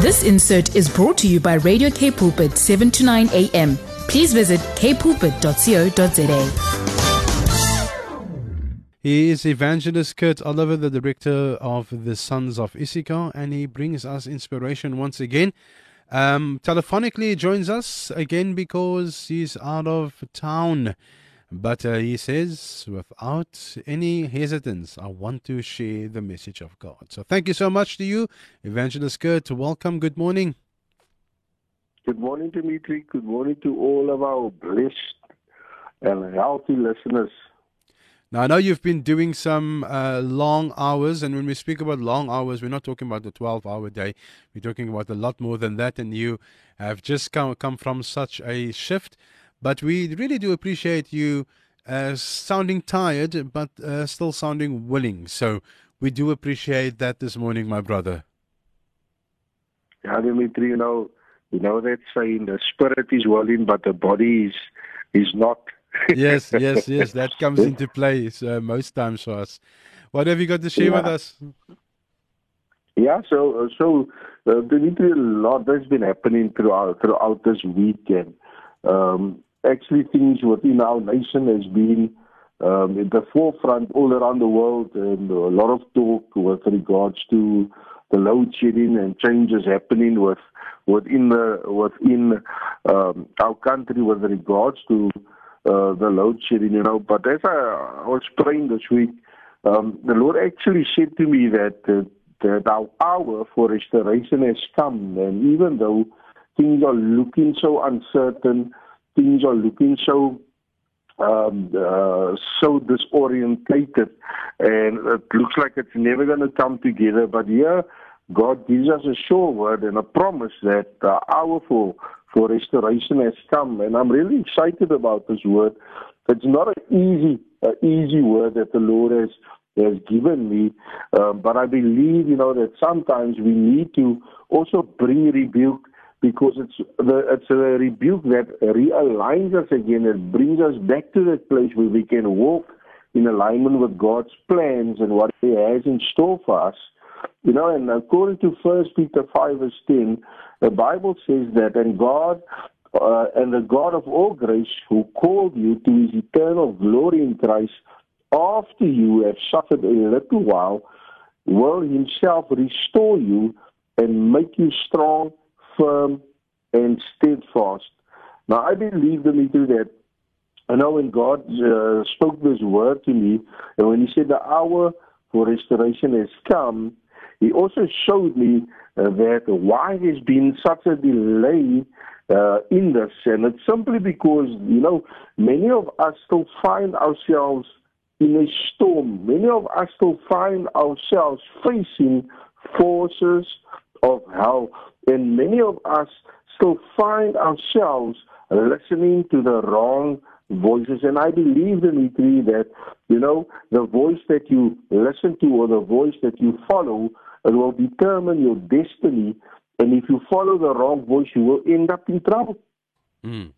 This insert is brought to you by Radio K Pulpit 7 to 9 a.m. Please visit kpulpit.co.za. He is Evangelist Kurt Oliver, the director of the Sons of Issachar, and he brings us inspiration once again. Um, telephonically joins us again because he's out of town. But uh, he says, without any hesitance, I want to share the message of God. So thank you so much to you, Evangelist Kurt. Welcome. Good morning. Good morning, Dimitri. Good morning to all of our blessed and healthy listeners. Now, I know you've been doing some uh, long hours, and when we speak about long hours, we're not talking about the 12 hour day. We're talking about a lot more than that, and you have just come, come from such a shift. But we really do appreciate you uh, sounding tired, but uh, still sounding willing. So we do appreciate that this morning, my brother. Yeah, Dimitri, you know, you know that saying, the spirit is willing, but the body is, is not yes, yes, yes. That comes into play uh, most times for us. What have you got to share yeah. with us? Yeah, so uh, so uh, Dimitri, a lot has been happening throughout throughout this weekend. Um, actually, things within our nation has been um, in the forefront all around the world, and a lot of talk with regards to the load shedding and changes happening with within the within um, our country with regards to uh, the load shedding, you know. But as I, I was praying this week, um, the Lord actually said to me that, uh, that our hour for restoration has come. And even though things are looking so uncertain, things are looking so um, uh, so disorientated, and it looks like it's never going to come together. But here, God gives us a sure word and a promise that the hour for for restoration has come. And I'm really excited about this word. It's not an easy, uh, easy word that the Lord has has given me, um, but I believe you know that sometimes we need to also bring rebuke because it's the it's a rebuke that realigns us again. It brings us back to that place where we can walk in alignment with God's plans and what He has in store for us. You know, and according to First Peter five verse ten, the Bible says that, and God uh, and the God of all grace, who called you to His eternal glory in Christ, after you have suffered a little while, will Himself restore you and make you strong, firm, and steadfast. Now, I believe, Dimitri, that I know when God uh, spoke this word to me, and when He said the hour for restoration has come, he also showed me uh, that why there's been such a delay uh, in this, and it's simply because, you know, many of us still find ourselves in a storm. Many of us still find ourselves facing forces of hell, and many of us still find ourselves listening to the wrong voices. And I believe, Dimitri, that, you know, the voice that you listen to or the voice that you follow will determine your destiny. And if you follow the wrong voice, you will end up in trouble. Mm.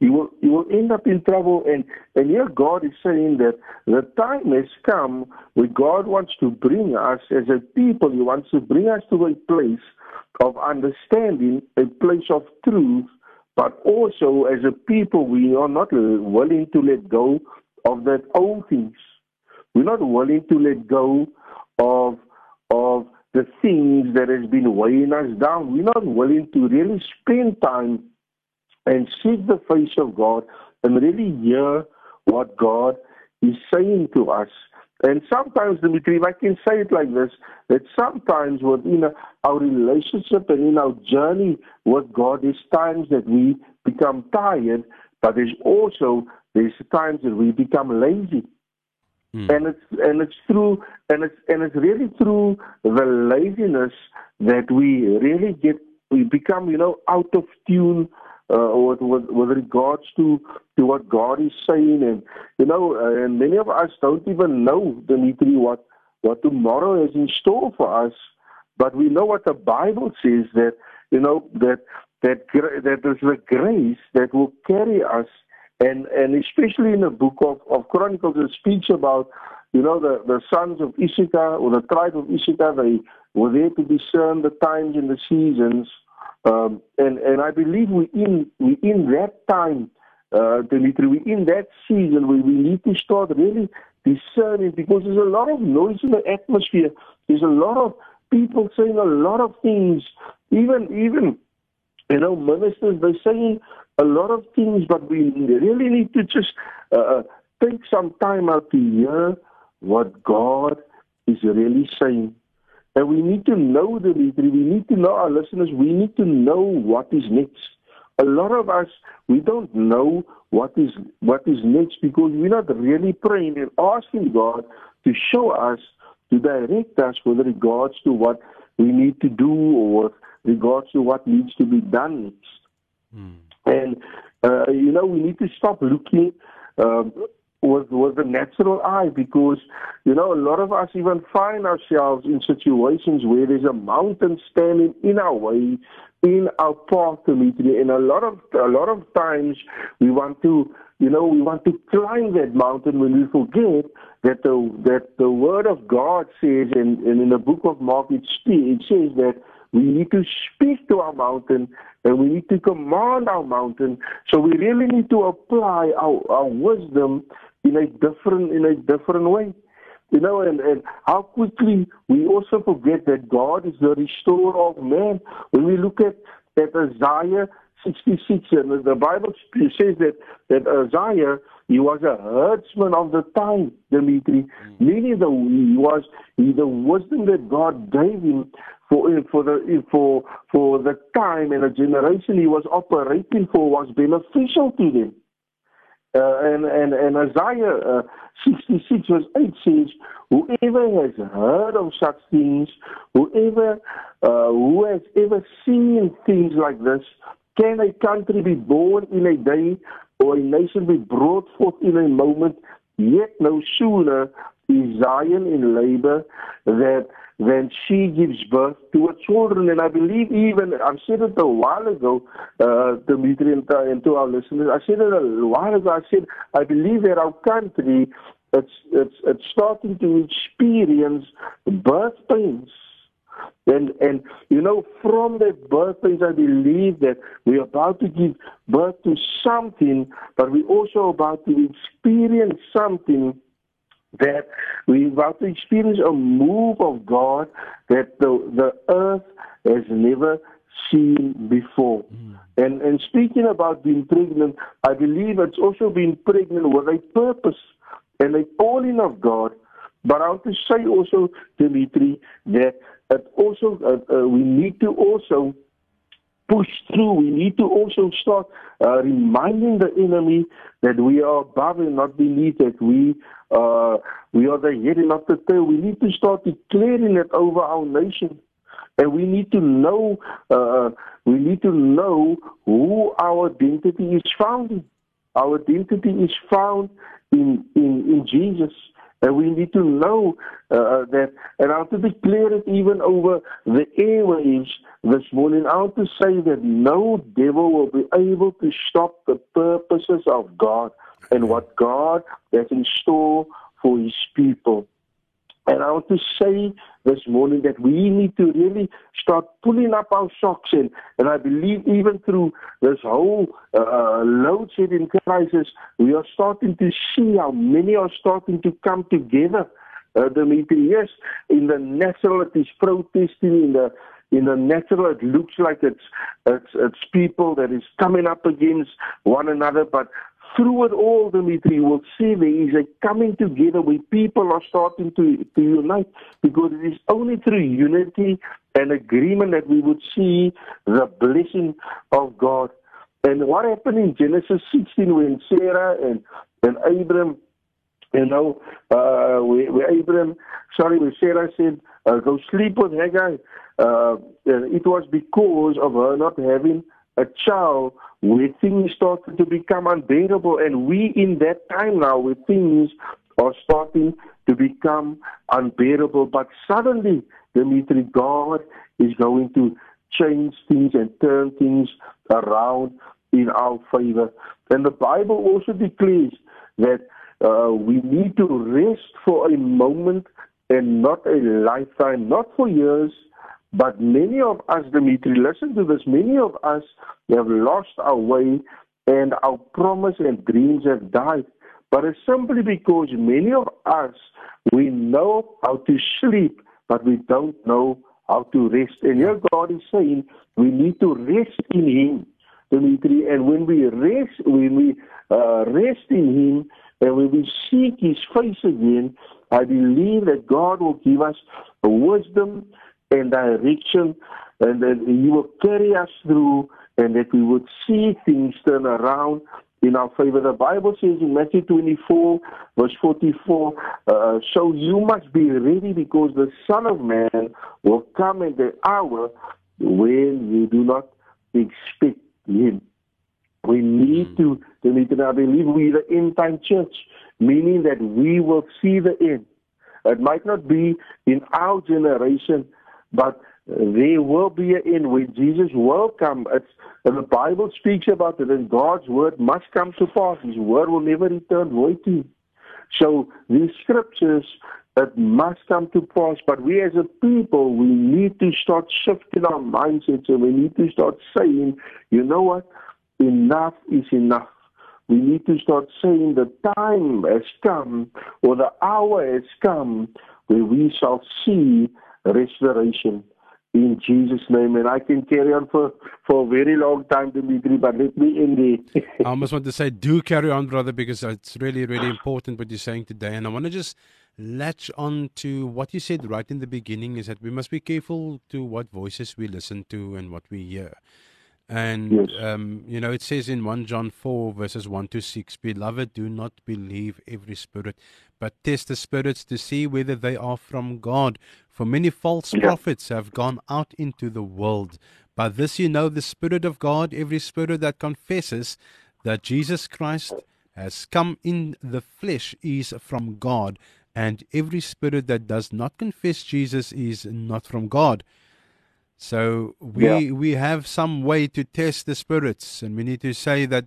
You will you will end up in trouble. And and here God is saying that the time has come where God wants to bring us as a people. He wants to bring us to a place of understanding, a place of truth, but also as a people we are not willing to let go of that old things. We're not willing to let go of of the things that has been weighing us down. We're not willing to really spend time and seek the face of God and really hear what God is saying to us. And sometimes, Dimitri, if I can say it like this, that sometimes within our relationship and in our journey with God, there's times that we become tired, but there's also there's times that we become lazy. Mm. And it's and it's through and it's and it's really through the laziness that we really get we become you know out of tune uh, with, with, with regards to to what God is saying and you know uh, and many of us don't even know Dimitri what what tomorrow is in store for us but we know what the Bible says that you know that that that is the grace that will carry us and and especially in the book of, of Chronicles, it speaks about you know the, the sons of Issachar or the tribe of Issachar. They were there to discern the times and the seasons. Um, and, and I believe we in we in that time, uh, Dimitri, we in that season where we need to start really discerning because there's a lot of noise in the atmosphere. There's a lot of people saying a lot of things. Even even you know ministers they're saying a lot of things, but we really need to just uh, take some time out to hear what God is really saying. And we need to know, the Dimitri, we need to know our listeners, we need to know what is next. A lot of us, we don't know what is what is next because we're not really praying and asking God to show us, to direct us with regards to what we need to do or with regards to what needs to be done next. Hmm. And, uh, you know, we need to stop looking um, with, with the natural eye because, you know, a lot of us even find ourselves in situations where there's a mountain standing in our way, in our path to me. And a lot of, a lot of times we want to, you know, we want to climb that mountain when we forget that the, that the word of God says, and, and in the book of Mark it, it says that we need to speak to our mountain and we need to command our mountain. So we really need to apply our, our wisdom in a different in a different way. You know, and, and how quickly we also forget that God is the restorer of man. When we look at, at Isaiah 66, and the Bible says that, that Isaiah, he was a herdsman of the time, Dimitri. Mm. Meaning the, he was he, the wisdom that God gave him for for the for for the time and the generation he was operating for was beneficial to them. And, and, and Isaiah uh, 66 verse 8 says, Whoever has heard of such things, whoever uh, who has ever seen things like this, can a country be born in a day or a nation be brought forth in a moment? Yet no sooner is Zion in labor that then she gives birth to her children. And I believe even, I've said it a while ago, uh, Dimitri and, and to our listeners, I said it a while ago, I said, I believe that our country, it's, it's, it's starting to experience birth pains. And, and, you know, from that birth pains, I believe that we're about to give birth to something, but we're also about to experience something that we're about to experience a move of God that the, the earth has never seen before. Mm. And, and speaking about being pregnant, I believe it's also being pregnant with a purpose and a calling of God. But I want to say also, Dimitri, that it also uh, uh, we need to also push through. We need to also start uh, reminding the enemy that we are above and not beneath, that we uh, we are the head and not the tail. We need to start declaring it over our nation. And we need to know, uh, we need to know who our identity is found. Our identity is found in, in, in Jesus. And we need to know uh, that, and I want to declare it even over the airwaves this morning. I want to say that no devil will be able to stop the purposes of God and what God has in store for his people. And I want to say this morning that we need to really start pulling up our socks in. And I believe even through this whole uh, load shedding crisis, we are starting to see how many are starting to come together. Uh, Dimitri, yes, in the natural it is protesting, in the in the natural it looks like it's it's it's people that is coming up against one another, but through it all, Dimitri, you will see there is a coming together where people are starting to, to unite because it is only through unity and agreement that we would see the blessing of God. And what happened in Genesis 16 when Sarah and, and Abram, you know, uh, where, where Abram, sorry, where Sarah said, uh, go sleep with Hagar, uh, it was because of her not having a child where things started to become unbearable. And we in that time now where things are starting to become unbearable. But suddenly, Dimitri, God is going to change things and turn things around in our favor. And the Bible also declares that uh, we need to rest for a moment and not a lifetime, not for years, but many of us, Dimitri, listen to this, many of us have lost our way and our promise and dreams have died. But it's simply because many of us, we know how to sleep, but we don't know how to rest. And here God is saying we need to rest in Him, Dimitri. And when we rest, when we uh, rest in Him, and when we seek His face again, I believe that God will give us wisdom and direction, and that He will carry us through, and that we would see things turn around in our favor. The Bible says in Matthew 24, verse 44, uh, so you must be ready because the Son of Man will come at the hour when you do not expect Him. We need to, to I believe we the end time church, meaning that we will see the end. It might not be in our generation, but there will be an end when Jesus will come. It's, the Bible speaks about it, and God's word must come to pass. His word will never return void to. So these scriptures that must come to pass, but we as a people, we need to start shifting our mindsets and we need to start saying, you know what? Enough is enough. We need to start saying the time has come or the hour has come where we shall see restoration in Jesus' name. And I can carry on for, for a very long time, Dimitri, but let me end there. I almost want to say, do carry on, brother, because it's really, really important what you're saying today. And I want to just latch on to what you said right in the beginning is that we must be careful to what voices we listen to and what we hear. And, yes. um, you know, it says in 1 John 4, verses 1 to 6 Beloved, do not believe every spirit, but test the spirits to see whether they are from God. For many false yeah. prophets have gone out into the world. By this you know the Spirit of God, every spirit that confesses that Jesus Christ has come in the flesh is from God, and every spirit that does not confess Jesus is not from God. So we yeah. we have some way to test the spirits, and we need to say that,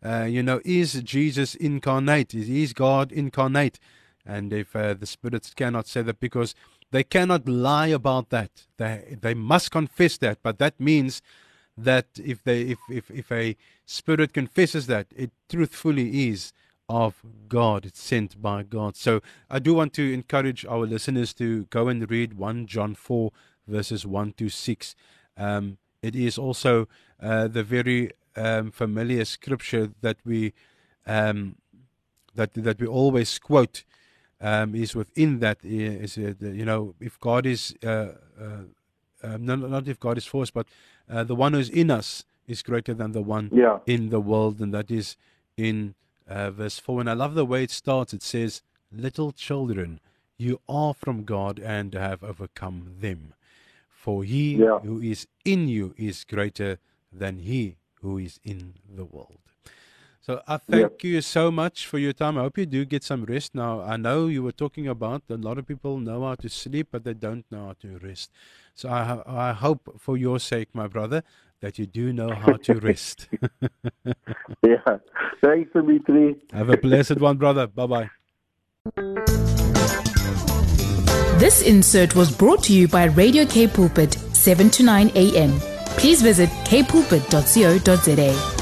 uh, you know, is Jesus incarnate? Is God incarnate? And if uh, the spirits cannot say that because they cannot lie about that, they they must confess that. But that means that if they if if if a spirit confesses that, it truthfully is of God. It's sent by God. So I do want to encourage our listeners to go and read 1 John 4, verses 1 to 6. Um, it is also uh, the very um, familiar scripture that we um, that that we always quote um, is within that is uh, you know if God is uh, uh um, not, not if God is for us but uh, the one who is in us is greater than the one yeah. in the world and that is in uh, verse 4 and I love the way it starts it says little children you are from God and have overcome them for he yeah. who is in you is greater than he who is in the world. So I thank you so much for your time. I hope you do get some rest. Now, I know you were talking about a lot of people know how to sleep, but they don't know how to rest. So I, I hope for your sake, my brother, that you do know how to rest. yeah. Thanks, Dimitri. Have a blessed one, brother. Bye bye. This insert was brought to you by Radio K Pulpit, 7 to 9 a.m. Please visit kpulpit.co.za.